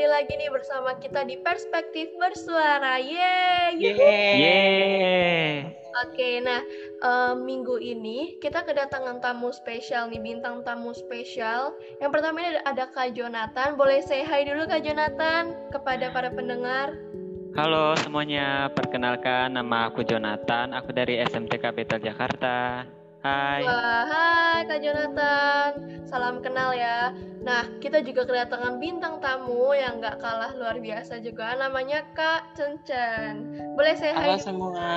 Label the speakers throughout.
Speaker 1: kembali lagi nih bersama kita di Perspektif Bersuara. Yeay!
Speaker 2: Yeay!
Speaker 1: Oke, nah uh, minggu ini kita kedatangan tamu spesial nih, bintang tamu spesial. Yang pertama ini ada, ada Kak Jonathan. Boleh say hi dulu Kak Jonathan kepada para pendengar.
Speaker 2: Halo semuanya, perkenalkan nama aku Jonathan. Aku dari SMTK Betel Jakarta. Hai.
Speaker 1: Wah, hai Kak Jonathan. Salam kenal ya. Nah, kita juga kedatangan bintang tamu yang nggak kalah luar biasa juga. Namanya Kak Cencen. Boleh saya
Speaker 3: Halo semua.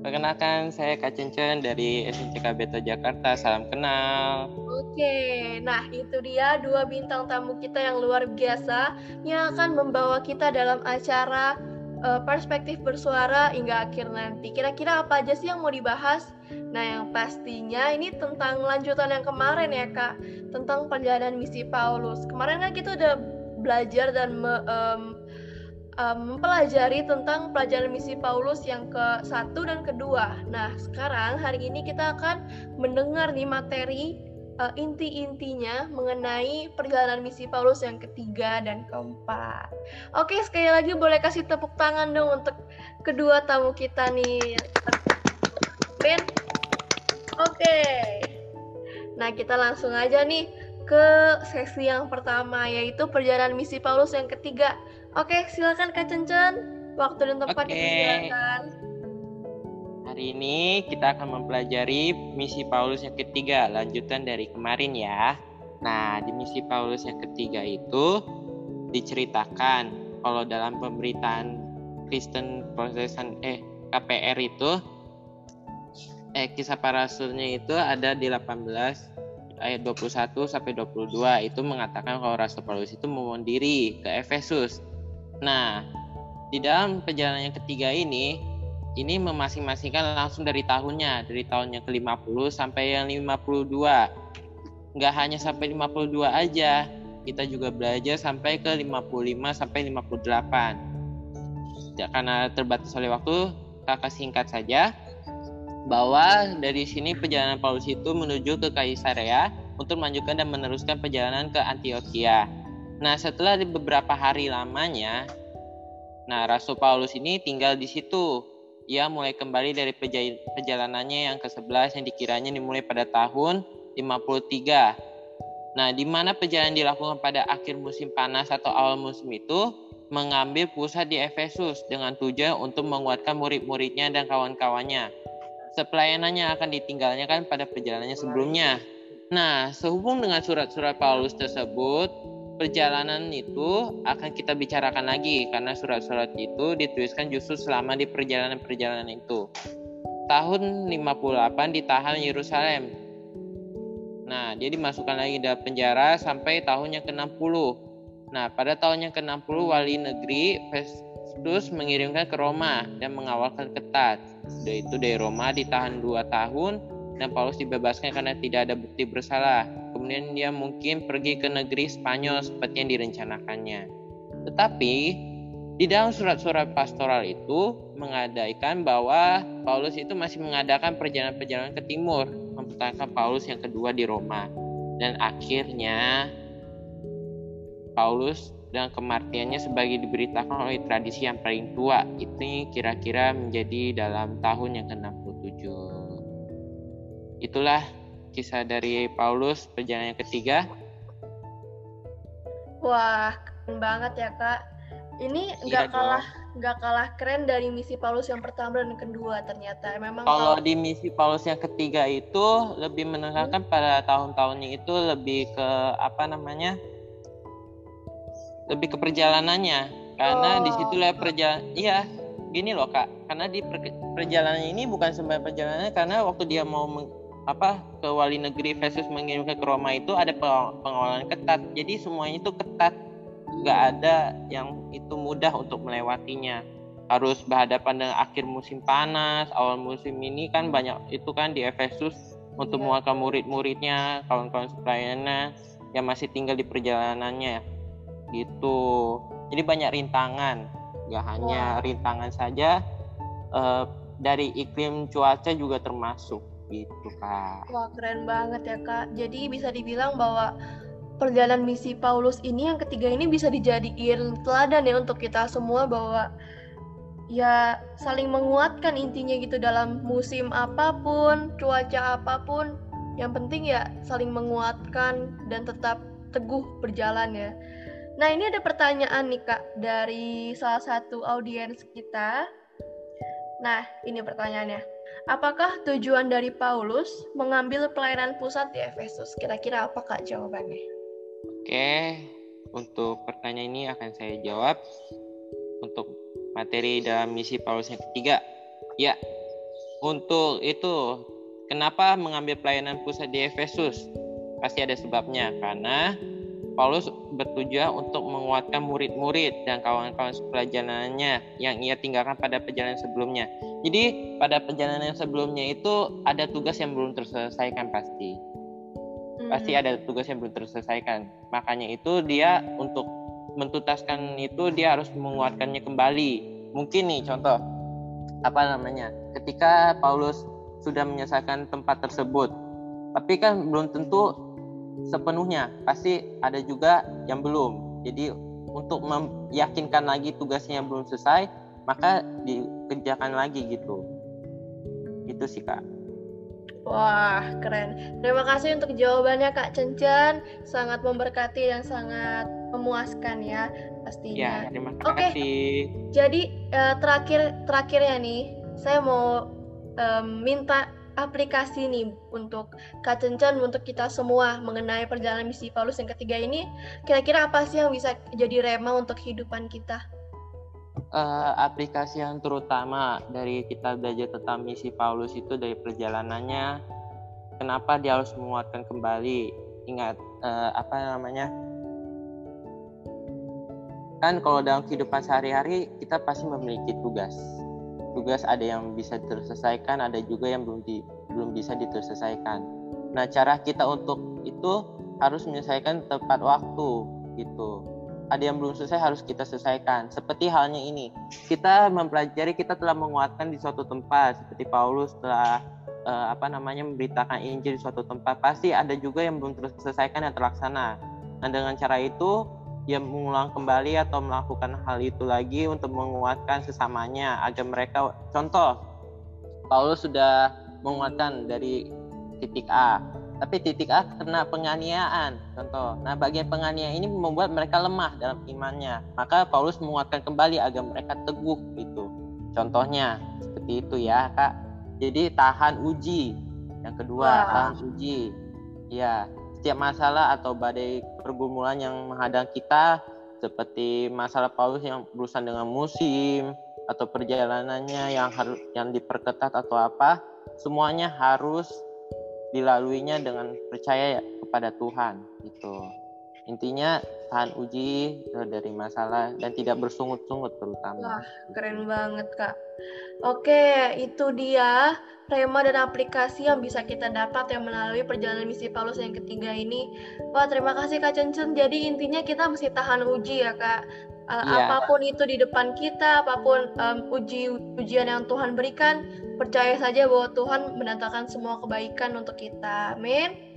Speaker 3: Perkenalkan, saya Kak Cencen dari SMCK Beto Jakarta. Salam kenal.
Speaker 1: Oke, nah itu dia dua bintang tamu kita yang luar biasa yang akan membawa kita dalam acara uh, perspektif bersuara hingga akhir nanti. Kira-kira apa aja sih yang mau dibahas? Nah, yang pastinya ini tentang lanjutan yang kemarin ya, Kak, tentang perjalanan misi Paulus. Kemarin kan kita udah belajar dan me, um, um, mempelajari tentang pelajaran misi Paulus yang ke satu dan kedua. Nah, sekarang hari ini kita akan mendengar nih materi uh, inti-intinya mengenai perjalanan misi Paulus yang ketiga dan keempat. Oke, sekali lagi boleh kasih tepuk tangan dong untuk kedua tamu kita nih. Ben, Oke. Nah, kita langsung aja nih ke sesi yang pertama yaitu perjalanan misi Paulus yang ketiga. Oke, silakan Kak Cencen. Waktu dan tempat
Speaker 3: Oke. silakan. Hari ini kita akan mempelajari misi Paulus yang ketiga, lanjutan dari kemarin ya. Nah, di misi Paulus yang ketiga itu diceritakan kalau dalam pemberitaan Kristen Protestan eh KPR itu eh kisah para rasulnya itu ada di 18 ayat 21 sampai 22 itu mengatakan kalau Rasul Paulus itu memohon diri ke Efesus. Nah, di dalam perjalanan yang ketiga ini ini memasing-masingkan langsung dari tahunnya, dari tahunnya ke-50 sampai yang 52. Nggak hanya sampai 52 aja, kita juga belajar sampai ke 55 sampai 58. Ya, karena terbatas oleh waktu, kakak singkat saja bahwa dari sini perjalanan Paulus itu menuju ke Kaisarea untuk melanjutkan dan meneruskan perjalanan ke Antioquia. Nah, setelah beberapa hari lamanya, nah Rasul Paulus ini tinggal di situ. Ia mulai kembali dari perjalanannya yang ke-11 yang dikiranya dimulai pada tahun 53. Nah, di mana perjalanan dilakukan pada akhir musim panas atau awal musim itu mengambil pusat di Efesus dengan tujuan untuk menguatkan murid-muridnya dan kawan-kawannya sepelayanannya akan ditinggalnya kan pada perjalanannya sebelumnya. Nah, sehubung dengan surat-surat Paulus tersebut, perjalanan itu akan kita bicarakan lagi karena surat-surat itu dituliskan justru selama di perjalanan-perjalanan itu. Tahun 58 ditahan Yerusalem. Nah, dia dimasukkan lagi dalam penjara sampai tahun yang ke-60. Nah, pada tahun yang ke-60 wali negeri Festus mengirimkan ke Roma dan mengawalkan ketat. Sudah itu dari Roma ditahan dua tahun dan Paulus dibebaskan karena tidak ada bukti bersalah. Kemudian dia mungkin pergi ke negeri Spanyol seperti yang direncanakannya. Tetapi di dalam surat-surat pastoral itu mengadakan bahwa Paulus itu masih mengadakan perjalanan-perjalanan ke timur, mempertahankan Paulus yang kedua di Roma. Dan akhirnya Paulus dan kematiannya sebagai diberitakan oleh tradisi yang paling tua. Itu kira-kira menjadi dalam tahun yang ke-67. Itulah kisah dari Paulus perjalanan yang ketiga.
Speaker 1: Wah, keren banget ya kak. Ini iya nggak iya kalah nggak kalah keren dari misi Paulus yang pertama dan kedua ternyata. Memang
Speaker 3: kalau, kalau di misi Paulus yang ketiga itu lebih menekankan hmm. pada tahun-tahunnya itu lebih ke apa namanya lebih ke perjalanannya. Karena oh. di situlah perjalanan iya gini loh kak. Karena di per perjalanan ini bukan sembarang perjalanan karena waktu dia mau apa ke wali negeri versus mengirimkan ke Roma itu ada pengawalan ketat. Jadi semuanya itu ketat. Nggak ada yang itu mudah untuk melewatinya. Harus berhadapan dengan akhir musim panas awal musim ini kan banyak itu kan di Efesus untuk yeah. menguatkan murid-muridnya kawan-kawan pelayannya yang masih tinggal di perjalanannya gitu. Jadi banyak rintangan. Gak hanya wow. rintangan saja uh, dari iklim cuaca juga termasuk. Gitu kak.
Speaker 1: Wah keren banget ya kak. Jadi bisa dibilang bahwa perjalanan misi Paulus ini yang ketiga ini bisa dijadiin teladan ya untuk kita semua bahwa ya saling menguatkan intinya gitu dalam musim apa pun, cuaca apa pun, yang penting ya saling menguatkan dan tetap teguh berjalan ya. Nah, ini ada pertanyaan nih Kak dari salah satu audiens kita. Nah, ini pertanyaannya. Apakah tujuan dari Paulus mengambil pelayanan pusat di Efesus? Kira-kira apa Kak jawabannya?
Speaker 3: Oke, untuk pertanyaan ini akan saya jawab untuk materi dalam misi Paulus yang ketiga. Ya, untuk itu kenapa mengambil pelayanan pusat di Efesus? Pasti ada sebabnya karena Paulus bertujuan untuk menguatkan murid-murid dan kawan-kawan perjalanannya yang ia tinggalkan pada perjalanan sebelumnya. Jadi pada perjalanan sebelumnya itu ada tugas yang belum terselesaikan pasti. Pasti hmm. ada tugas yang belum terselesaikan. Makanya itu dia untuk mentutaskan itu dia harus menguatkannya kembali. Mungkin nih contoh apa namanya? Ketika Paulus sudah menyelesaikan tempat tersebut, tapi kan belum tentu sepenuhnya pasti ada juga yang belum jadi untuk meyakinkan lagi tugasnya yang belum selesai maka dikerjakan lagi gitu itu sih kak
Speaker 1: Wah, keren. Terima kasih untuk jawabannya Kak Cencan. Sangat memberkati dan sangat memuaskan ya pastinya.
Speaker 3: Ya, terima kasih. Oke.
Speaker 1: Jadi uh, terakhir terakhirnya nih, saya mau um, minta aplikasi nih untuk Kak Cencan, untuk kita semua mengenai perjalanan misi Paulus yang ketiga ini, kira-kira apa sih yang bisa jadi rema untuk kehidupan kita?
Speaker 3: Uh, aplikasi yang terutama dari kita belajar tentang misi Paulus itu dari perjalanannya, kenapa dia harus menguatkan kembali? Ingat uh, apa namanya? Kan kalau dalam kehidupan sehari-hari kita pasti memiliki tugas tugas ada yang bisa terselesaikan, ada juga yang belum di, belum bisa diselesaikan. Nah, cara kita untuk itu harus menyelesaikan tepat waktu gitu. Ada yang belum selesai harus kita selesaikan. Seperti halnya ini, kita mempelajari kita telah menguatkan di suatu tempat seperti Paulus telah uh, apa namanya memberitakan Injil di suatu tempat. Pasti ada juga yang belum terselesaikan dan terlaksana. Nah, dengan cara itu dia mengulang kembali atau melakukan hal itu lagi untuk menguatkan sesamanya. Agar mereka contoh Paulus sudah menguatkan dari titik A. Tapi titik A kena penganiayaan contoh. Nah bagian penganiayaan ini membuat mereka lemah dalam imannya. Maka Paulus menguatkan kembali agar mereka teguh itu contohnya seperti itu ya kak. Jadi tahan uji. Yang kedua Wah. tahan uji. Ya setiap masalah atau badai pergumulan yang menghadang kita seperti masalah Paulus yang berurusan dengan musim atau perjalanannya yang harus yang diperketat atau apa semuanya harus dilaluinya dengan percaya kepada Tuhan gitu intinya tahan uji eh, dari masalah dan tidak bersungut-sungut terutama.
Speaker 1: Wah keren banget kak. Oke itu dia rema dan aplikasi yang bisa kita dapat yang melalui perjalanan misi Paulus yang ketiga ini. Wah terima kasih kak Cencen. Jadi intinya kita mesti tahan uji ya kak. Uh, yeah. apa pun itu di depan kita apa pun um, uji ujian yang Tuhan berikan percaya saja bahwa Tuhan mendatangkan semua kebaikan untuk kita. Amin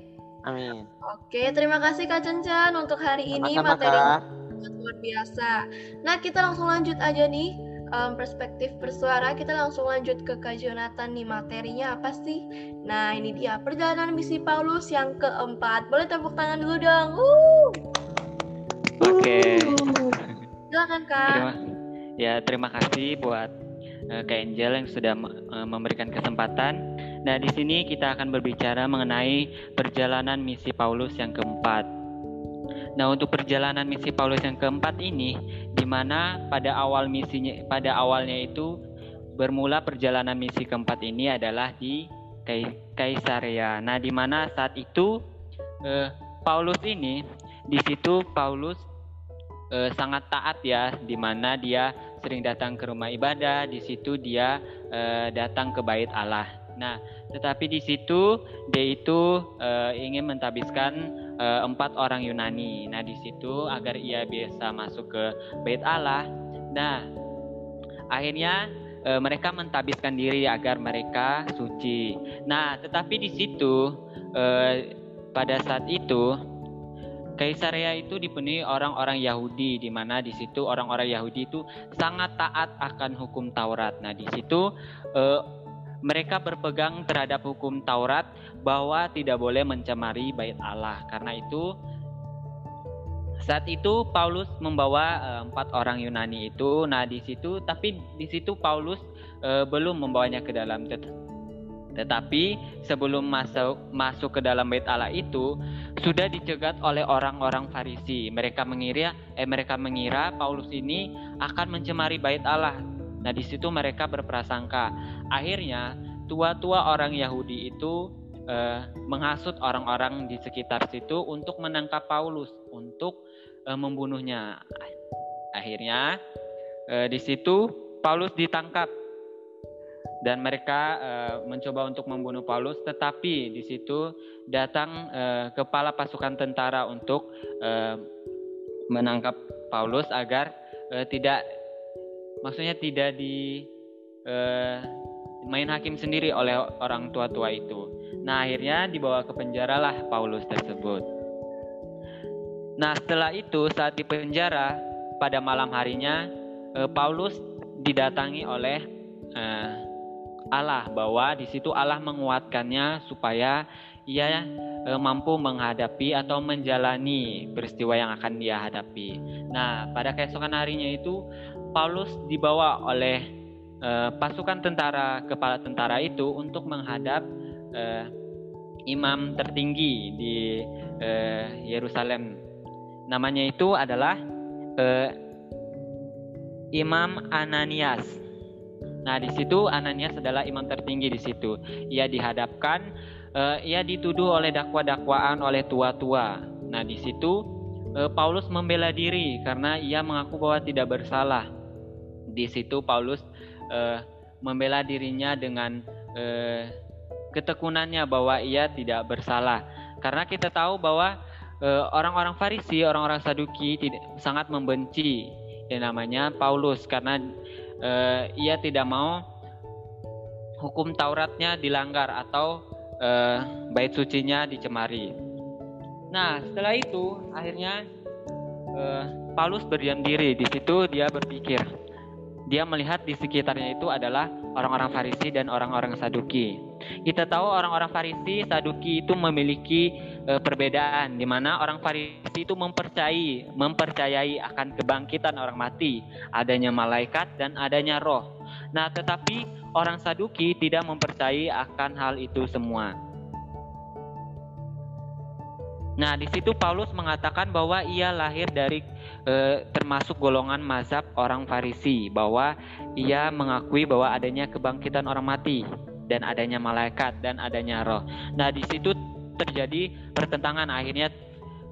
Speaker 3: Amin.
Speaker 1: Oke, terima kasih Kak Cencan untuk hari ini Sama-sama, materi luar biasa. Nah, kita langsung lanjut aja nih um, perspektif bersuara. Kita langsung lanjut ke Kak Jonathan nih materinya apa sih? Nah, ini dia perjalanan misi Paulus yang keempat. Boleh tepuk tangan dulu dong. Uh.
Speaker 2: Oke.
Speaker 1: Uh. Silakan Kak.
Speaker 2: Terima, ya, terima kasih buat uh, Kak Angel yang sudah uh, memberikan kesempatan Nah, di sini kita akan berbicara mengenai perjalanan misi Paulus yang keempat. Nah, untuk perjalanan misi Paulus yang keempat ini, di mana pada awal misinya, pada awalnya itu bermula perjalanan misi keempat ini adalah di Kaisarea. Nah, di mana saat itu eh, Paulus ini, di situ Paulus eh, sangat taat ya, di mana dia sering datang ke rumah ibadah, di situ dia eh, datang ke bait Allah. Nah, tetapi di situ dia itu uh, ingin mentabiskan uh, empat orang Yunani. Nah, di situ agar ia bisa masuk ke Bait Allah. Nah, akhirnya uh, mereka mentabiskan diri agar mereka suci. Nah, tetapi di situ pada saat itu Kaisarea itu dipenuhi orang-orang Yahudi di mana di situ orang-orang Yahudi itu sangat taat akan hukum Taurat. Nah, di situ mereka berpegang terhadap hukum Taurat bahwa tidak boleh mencemari bait Allah. Karena itu saat itu Paulus membawa uh, empat orang Yunani itu. Nah, di situ tapi di situ Paulus uh, belum membawanya ke dalam tet tetapi sebelum masuk masuk ke dalam bait Allah itu sudah dicegat oleh orang-orang Farisi. Mereka mengira eh mereka mengira Paulus ini akan mencemari bait Allah. Nah, di situ mereka berprasangka. Akhirnya tua-tua orang Yahudi itu eh, menghasut orang-orang di sekitar situ untuk menangkap Paulus untuk uh, membunuhnya. Akhirnya uh, di situ Paulus ditangkap dan mereka uh, mencoba untuk membunuh Paulus, tetapi di situ datang uh, kepala pasukan tentara untuk uh, menangkap Paulus agar uh, tidak, maksudnya tidak di uh, main hakim sendiri oleh orang tua-tua itu. Nah akhirnya dibawa ke penjara lah Paulus tersebut. Nah, setelah itu saat di penjara pada malam harinya eh, Paulus didatangi oleh eh, Allah bahwa di situ Allah menguatkannya supaya ia mampu menghadapi atau menjalani peristiwa yang akan dia hadapi. Nah, pada keesokan harinya itu Paulus dibawa oleh eh, pasukan tentara kepala tentara itu untuk menghadap eh, imam tertinggi di eh, Yerusalem Namanya itu adalah uh, Imam Ananias. Nah, di situ Ananias adalah imam tertinggi di situ. Ia dihadapkan, uh, ia dituduh oleh dakwa-dakwaan oleh tua-tua. Nah, di situ uh, Paulus membela diri karena ia mengaku bahwa tidak bersalah. Di situ Paulus uh, membela dirinya dengan uh, ketekunannya bahwa ia tidak bersalah. Karena kita tahu bahwa Eh, orang-orang Farisi, orang-orang Saduki tidak sangat membenci yang namanya Paulus karena uh, ia tidak mau hukum Tauratnya dilanggar atau uh, bait sucinya dicemari. Nah, setelah itu akhirnya uh, Paulus berdiam diri. Di situ dia berpikir. Dia melihat di sekitarnya itu adalah orang-orang Farisi dan orang-orang Saduki. Kita tahu orang-orang Farisi, Saduki itu memiliki e, perbedaan di mana orang Farisi itu mempercayai mempercayai akan kebangkitan orang mati, adanya malaikat dan adanya roh. Nah, tetapi orang Saduki tidak mempercayai akan hal itu semua. Nah, di situ Paulus mengatakan bahwa ia lahir dari e, termasuk golongan mazhab orang Farisi, bahwa ia mengakui bahwa adanya kebangkitan orang mati dan adanya malaikat dan adanya roh. Nah, di situ terjadi pertentangan akhirnya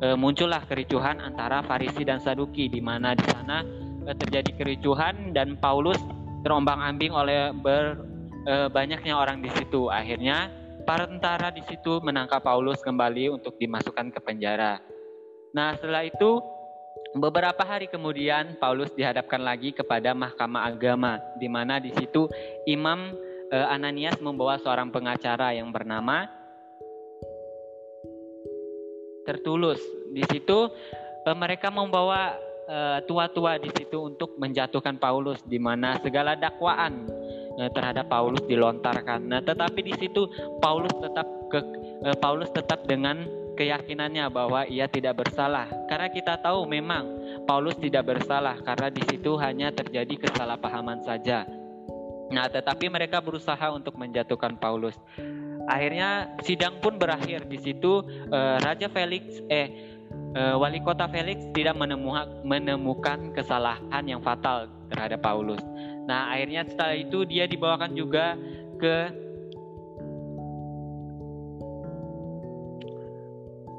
Speaker 2: e, muncullah kericuhan antara Farisi dan Saduki di mana di sana e, terjadi kericuhan dan Paulus terombang-ambing oleh ber, e, banyaknya orang di situ akhirnya para tentara di situ menangkap Paulus kembali untuk dimasukkan ke penjara. Nah, setelah itu beberapa hari kemudian Paulus dihadapkan lagi kepada mahkamah agama di mana di situ Imam e, Ananias membawa seorang pengacara yang bernama tertulus. Di situ uh, mereka membawa uh, tua-tua di situ untuk menjatuhkan Paulus di mana segala dakwaan terhadap Paulus dilontarkan. Nah, tetapi di situ Paulus tetap ke uh, Paulus tetap dengan keyakinannya bahwa ia tidak bersalah. Karena kita tahu memang Paulus tidak bersalah karena di situ hanya terjadi kesalahpahaman saja. Nah, tetapi mereka berusaha untuk menjatuhkan Paulus akhirnya sidang pun berakhir di situ uh, Raja Felix eh wali kota Felix tidak menemukan kesalahan yang fatal terhadap Paulus. Nah, akhirnya setelah itu dia dibawakan juga ke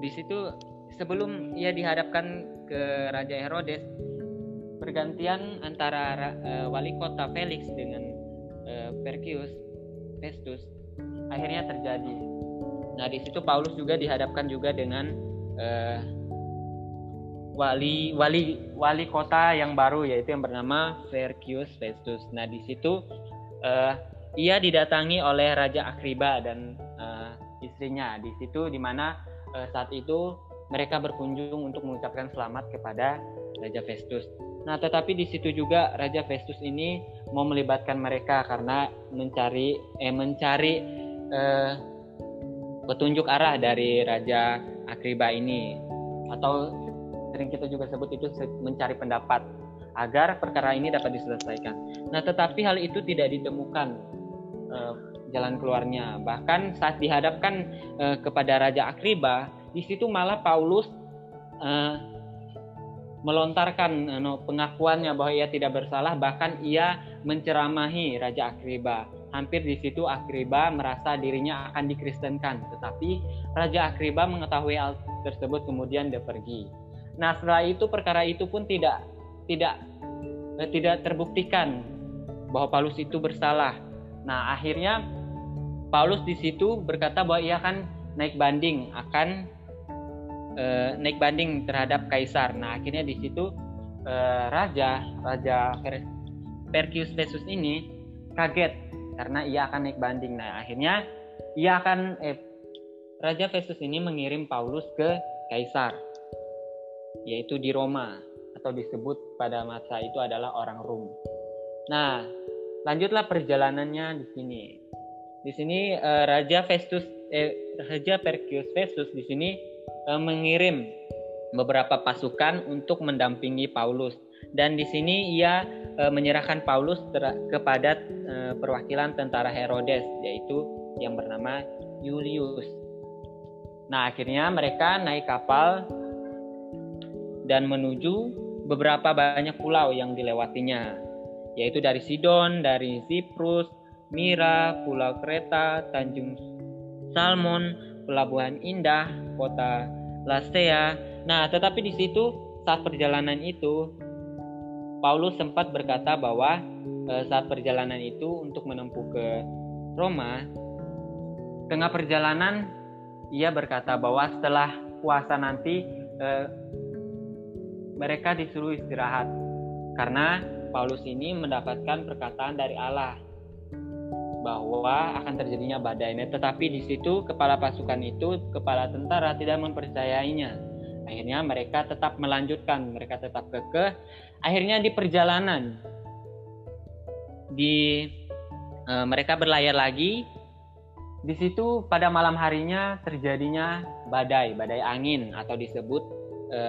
Speaker 2: di situ sebelum ia dihadapkan ke Raja Herodes pergantian antara uh, wali kota Felix dengan uh, Perkius Festus akhirnya terjadi. Nah di situ Paulus juga dihadapkan juga dengan uh, wali wali wali kota yang baru yaitu yang bernama Vercius Festus. Nah di situ uh, ia didatangi oleh Raja Akriba dan uh, istrinya. Di situ di mana uh, saat itu mereka berkunjung untuk mengucapkan selamat kepada Raja Festus. Nah, tetapi di situ juga Raja Festus ini mau melibatkan mereka karena mencari eh mencari eh, petunjuk arah dari Raja Akriba ini atau sering kita juga sebut itu mencari pendapat agar perkara ini dapat diselesaikan. Nah, tetapi hal itu tidak ditemukan uh, jalan keluarnya. Bahkan saat dihadapkan uh, kepada Raja Akriba, di situ malah Paulus uh, melontarkan uh, pengakuannya bahwa ia tidak bersalah, bahkan ia menceramahi Raja Akriba. Hampir di situ Akriba merasa dirinya akan dikristenkan, tetapi Raja Akriba mengetahui hal tersebut kemudian dia pergi. Nah, setelah itu perkara itu pun tidak tidak eh, tidak terbuktikan bahwa Paulus itu bersalah. Nah, akhirnya Paulus di situ berkata bahwa ia akan naik banding, akan eh, naik banding terhadap kaisar. Nah, akhirnya di situ eh, raja raja per, Perkius Festus ini kaget karena ia akan naik banding. Nah, akhirnya ia akan eh, Raja Festus ini mengirim Paulus ke kaisar yaitu di Roma atau disebut pada masa itu adalah orang Rom. Nah, lanjutlah perjalanannya di sini. Di sini eh, Raja Festus eh, Raja Perkius Festus di sini eh, mengirim beberapa pasukan untuk mendampingi Paulus dan di sini ia eh, menyerahkan Paulus kepada eh, perwakilan tentara Herodes yaitu yang bernama Julius. Nah, akhirnya mereka naik kapal dan menuju beberapa banyak pulau yang dilewatinya, yaitu dari Sidon, dari Siprus, Mira, Pulau Kreta, Tanjung Salmon, Pelabuhan Indah, kota Lasea. Nah, tetapi di situ saat perjalanan itu Paulus sempat berkata bahwa e, saat perjalanan itu untuk menempuh ke Roma, tengah perjalanan ia berkata bahwa setelah puasa nanti e, mereka disuruh istirahat karena Paulus ini mendapatkan perkataan dari Allah bahwa akan terjadinya badai. Nah, tetapi di situ kepala pasukan itu, kepala tentara tidak mempercayainya. Akhirnya mereka tetap melanjutkan, mereka tetap kekeh. Akhirnya di perjalanan di e, mereka berlayar lagi. Di situ pada malam harinya terjadinya badai, badai angin atau disebut e,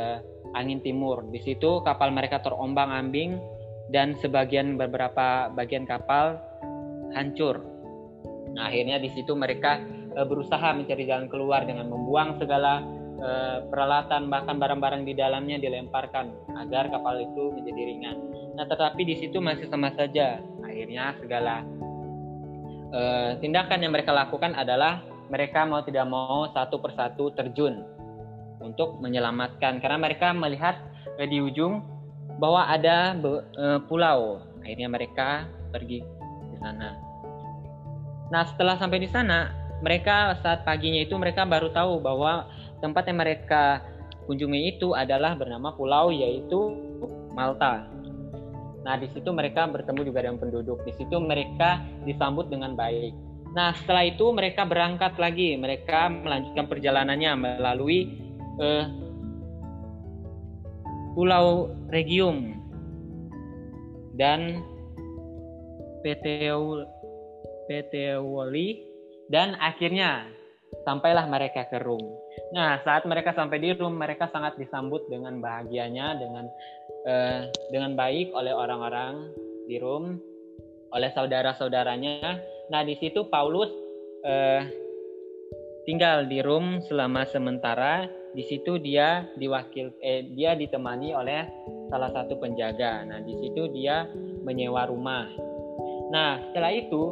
Speaker 2: angin timur. Di situ kapal mereka terombang-ambing dan sebagian beberapa bagian kapal hancur. Nah, akhirnya di situ mereka e, berusaha mencari jalan keluar dengan membuang segala e, peralatan bahkan barang-barang di dalamnya dilemparkan agar kapal itu menjadi ringan. Nah, tetapi di situ masih sama saja. Akhirnya segala e, tindakan yang mereka lakukan adalah mereka mau tidak mau satu persatu terjun untuk menyelamatkan karena mereka melihat di ujung bahwa ada eh, pulau. Akhirnya mereka pergi ke sana. Nah, setelah sampai di sana, mereka saat paginya itu mereka baru tahu bahwa tempat yang mereka kunjungi itu adalah bernama pulau yaitu Malta. Nah, di situ mereka bertemu juga dengan penduduk. Di situ mereka disambut dengan baik. Nah, setelah itu mereka berangkat lagi. Mereka melanjutkan perjalanannya melalui eh, Pulau Regium dan Wali dan akhirnya sampailah mereka ke Rum. Nah, saat mereka sampai di Rum, mereka sangat disambut dengan bahagianya, dengan eh, dengan baik oleh orang-orang di Rum, oleh saudara-saudaranya. Nah, di situ Paulus eh, tinggal di Rum selama sementara di situ dia diwakil eh dia ditemani oleh salah satu penjaga. Nah, di situ dia menyewa rumah. Nah, setelah itu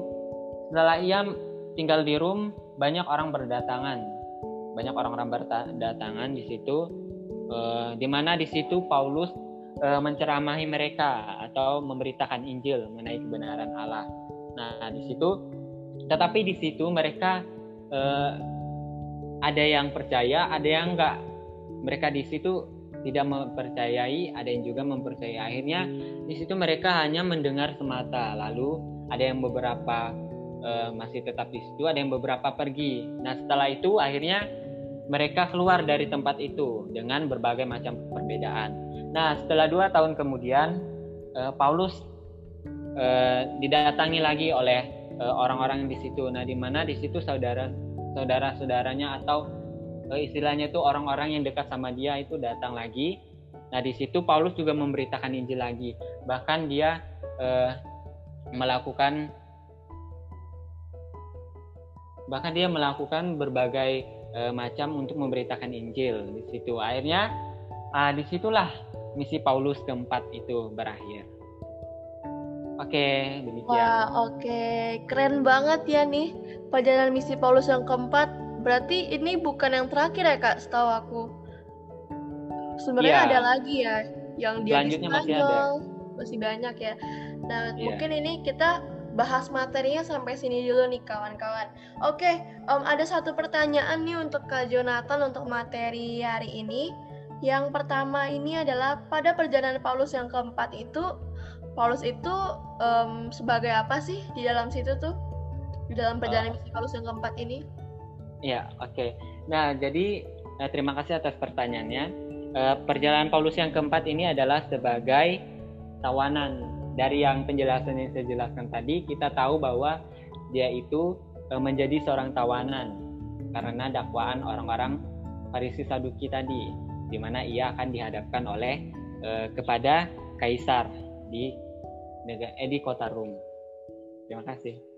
Speaker 2: setelah ia tinggal di room banyak orang berdatangan. Banyak orang-orang berdatangan di situ eh, di mana di situ Paulus eh, menceramahi mereka atau memberitakan Injil mengenai kebenaran Allah. Nah, di situ tetapi di situ mereka eh, ada yang percaya, ada yang enggak. Mereka di situ tidak mempercayai, ada yang juga mempercayai. Akhirnya di situ mereka hanya mendengar semata. Lalu ada yang beberapa uh, masih tetap di situ, ada yang beberapa pergi. Nah setelah itu akhirnya mereka keluar dari tempat itu dengan berbagai macam perbedaan. Nah, setelah dua tahun kemudian, uh, Paulus uh, didatangi lagi oleh orang-orang di situ. Nah, di mana di situ saudara saudara-saudaranya atau uh, istilahnya itu orang-orang yang dekat sama dia itu datang lagi. Nah, di situ Paulus juga memberitakan Injil lagi. Bahkan dia uh, melakukan bahkan dia melakukan berbagai uh, macam untuk memberitakan Injil di situ. Akhirnya uh, di situlah misi Paulus keempat itu berakhir. Oke, demikian.
Speaker 1: Wah, oke. Keren banget ya nih perjalanan misi Paulus yang keempat. Berarti ini bukan yang terakhir ya, Kak, setahu aku. Sebenarnya ya. ada lagi ya yang dia
Speaker 2: di Spanyol. Masih, ada.
Speaker 1: masih banyak ya. Nah, ya. mungkin ini kita bahas materinya sampai sini dulu nih kawan-kawan. Oke, um, ada satu pertanyaan nih untuk Kak Jonathan untuk materi hari ini. Yang pertama ini adalah pada perjalanan Paulus yang keempat itu, Paulus itu um, sebagai apa sih di dalam situ tuh? Di dalam perjalanan oh. Paulus yang keempat ini?
Speaker 2: Ya, oke. Okay. Nah, jadi eh, terima kasih atas pertanyaannya. Uh, perjalanan Paulus yang keempat ini adalah sebagai tawanan dari yang penjelasan yang saya jelaskan tadi kita tahu bahwa dia itu e, menjadi seorang tawanan karena dakwaan orang-orang Farisi Saduki tadi di mana ia akan dihadapkan oleh eh, kepada kaisar di negara eh, di kota Rom. Terima kasih.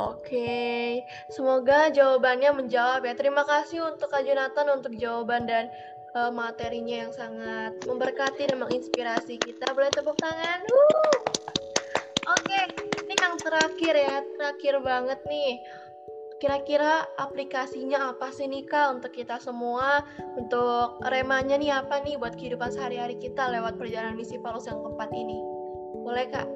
Speaker 1: Oke, semoga jawabannya menjawab ya. Terima kasih untuk Kak Jonathan untuk jawaban dan uh, materinya yang sangat memberkati dan menginspirasi kita. Boleh tepuk tangan? Oke, okay, ini yang terakhir ya, terakhir banget nih. Kira-kira aplikasinya apa sih nih Kak untuk kita semua? Untuk remanya nih apa nih buat kehidupan sehari-hari kita lewat perjalanan misi Paulus yang keempat ini? Boleh Kak?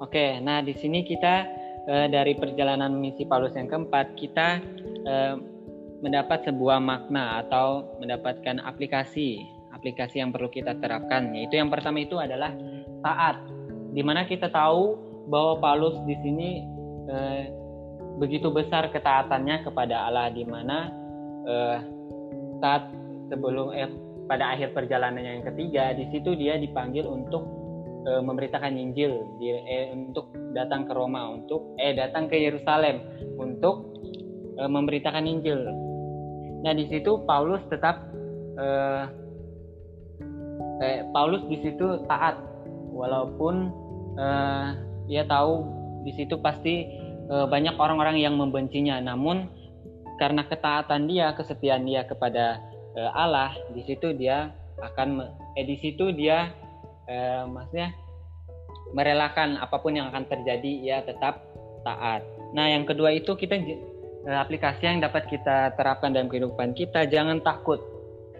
Speaker 2: Oke, nah di sini kita uh, dari perjalanan misi Paulus yang keempat kita uh, mendapat sebuah makna atau mendapatkan aplikasi aplikasi yang perlu kita terapkan yaitu yang pertama itu adalah taat di mana kita tahu bahwa Paulus di sini eh, begitu besar ketaatannya kepada Allah di mana eh, saat sebelum eh, pada akhir perjalanannya yang ketiga di situ dia dipanggil untuk eh, memberitakan Injil. Di, eh, untuk datang ke Roma untuk eh datang ke Yerusalem untuk eh, memberitakan Injil. Nah di situ Paulus tetap eh, eh, Paulus di situ taat. Walaupun eh, dia tahu di situ pasti eh, banyak orang-orang yang membencinya. Namun karena ketaatan dia, kesetiaan dia kepada eh, Allah, di situ dia akan eh di situ dia eh, maksudnya merelakan apa pun yang akan terjadi, ia tetap taat. Nah yang kedua itu kita aplikasi yang dapat kita terapkan dalam kehidupan kita. Jangan takut.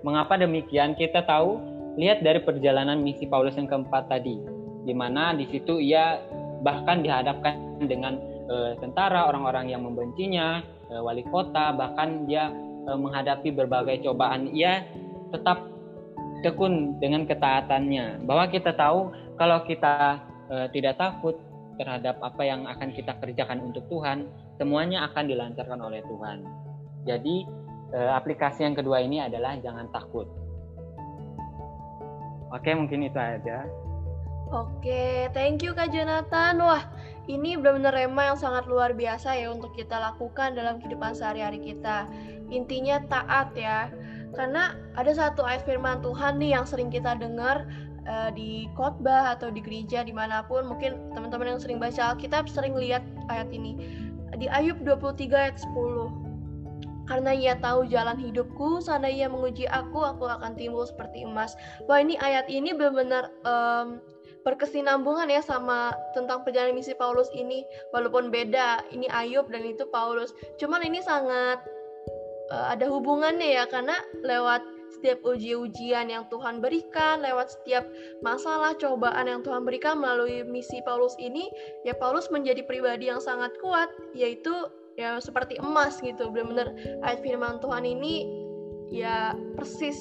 Speaker 2: Mengapa demikian? Kita tahu lihat dari perjalanan misi Paulus yang keempat tadi, di mana di situ ia bahkan dihadapkan dengan e, tentara, orang-orang yang membencinya, e, wali kota, bahkan dia e, menghadapi berbagai cobaan. Ia tetap tekun dengan ketaatannya. Bahwa kita tahu kalau kita e, tidak takut terhadap apa yang akan kita kerjakan untuk Tuhan, semuanya akan dilancarkan oleh Tuhan. Jadi eh, aplikasi yang kedua ini adalah jangan takut. Oke, mungkin itu aja.
Speaker 1: Oke, thank you Kak Jonathan. Wah, ini benar-benar rema yang sangat luar biasa ya untuk kita lakukan dalam kehidupan sehari-hari kita. Intinya taat ya. Karena ada satu ayat firman Tuhan nih yang sering kita dengar uh, di khotbah atau di gereja di mana pun mungkin teman-teman yang sering baca Alkitab sering lihat ayat ini di Ayub 23 ayat 10 karena ia tahu jalan hidupku, sana ia menguji aku, aku akan timbul seperti emas. Wah ini ayat ini benar-benar um, berkesinambungan ya sama tentang perjalanan misi Paulus ini. Walaupun beda, ini Ayub dan itu Paulus. Cuman ini sangat uh, ada hubungannya ya karena lewat setiap uji-ujian yang Tuhan berikan, lewat setiap masalah cobaan yang Tuhan berikan melalui misi Paulus ini, ya Paulus menjadi pribadi yang sangat kuat, yaitu ya seperti emas gitu. Benar-benar ayat firman Tuhan ini ya persis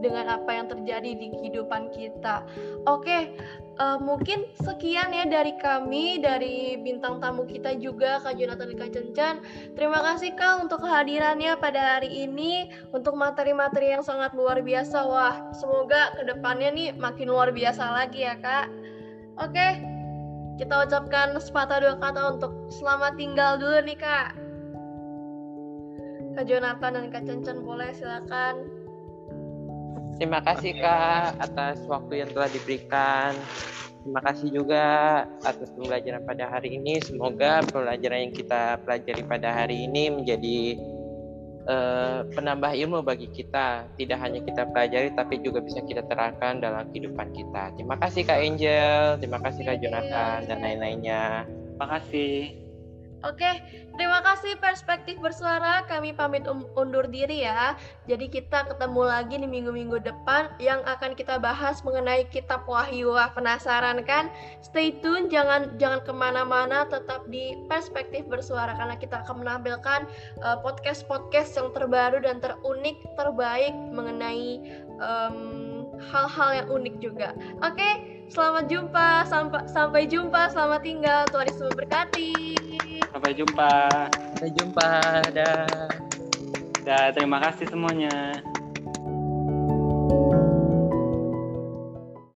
Speaker 1: dengan apa yang terjadi di kehidupan kita. Oke, uh, mungkin sekian ya dari kami, dari bintang tamu kita juga, Kak Jonathan dan Kak Cencan. Terima kasih Kak untuk kehadirannya pada hari ini, untuk materi-materi yang sangat luar biasa. Wah, semoga ke depannya nih makin luar biasa lagi ya Kak. Oke, kita ucapkan sepatah dua kata untuk selamat tinggal dulu nih Kak. Kak Jonathan dan Kak Cencan boleh silakan.
Speaker 3: Terima kasih Kak atas waktu yang telah diberikan. Terima kasih juga atas pembelajaran pada hari ini. Semoga pembelajaran yang kita pelajari pada hari ini menjadi uh, penambah ilmu bagi kita. Tidak hanya kita pelajari, tapi juga bisa kita terapkan dalam kehidupan kita. Terima kasih Kak Angel, terima kasih Kak Jonathan, dan lain-lainnya.
Speaker 2: Terima kasih.
Speaker 1: Oke, terima kasih perspektif bersuara. Kami pamit undur diri ya. Jadi kita ketemu lagi di minggu-minggu depan yang akan kita bahas mengenai kitab Wahyu. Wah, penasaran kan? Stay tune, jangan jangan ke mana-mana, tetap di perspektif bersuara karena kita akan menampilkan uh, podcast-podcast yang terbaru dan terunik, terbaik mengenai hal hal-hal yang unik juga. Oke. Selamat jumpa, sampai sampai jumpa, selamat tinggal, Tuhan Yesus memberkati.
Speaker 2: Sampai jumpa.
Speaker 3: Sampai jumpa, dah.
Speaker 2: Dah, terima kasih semuanya.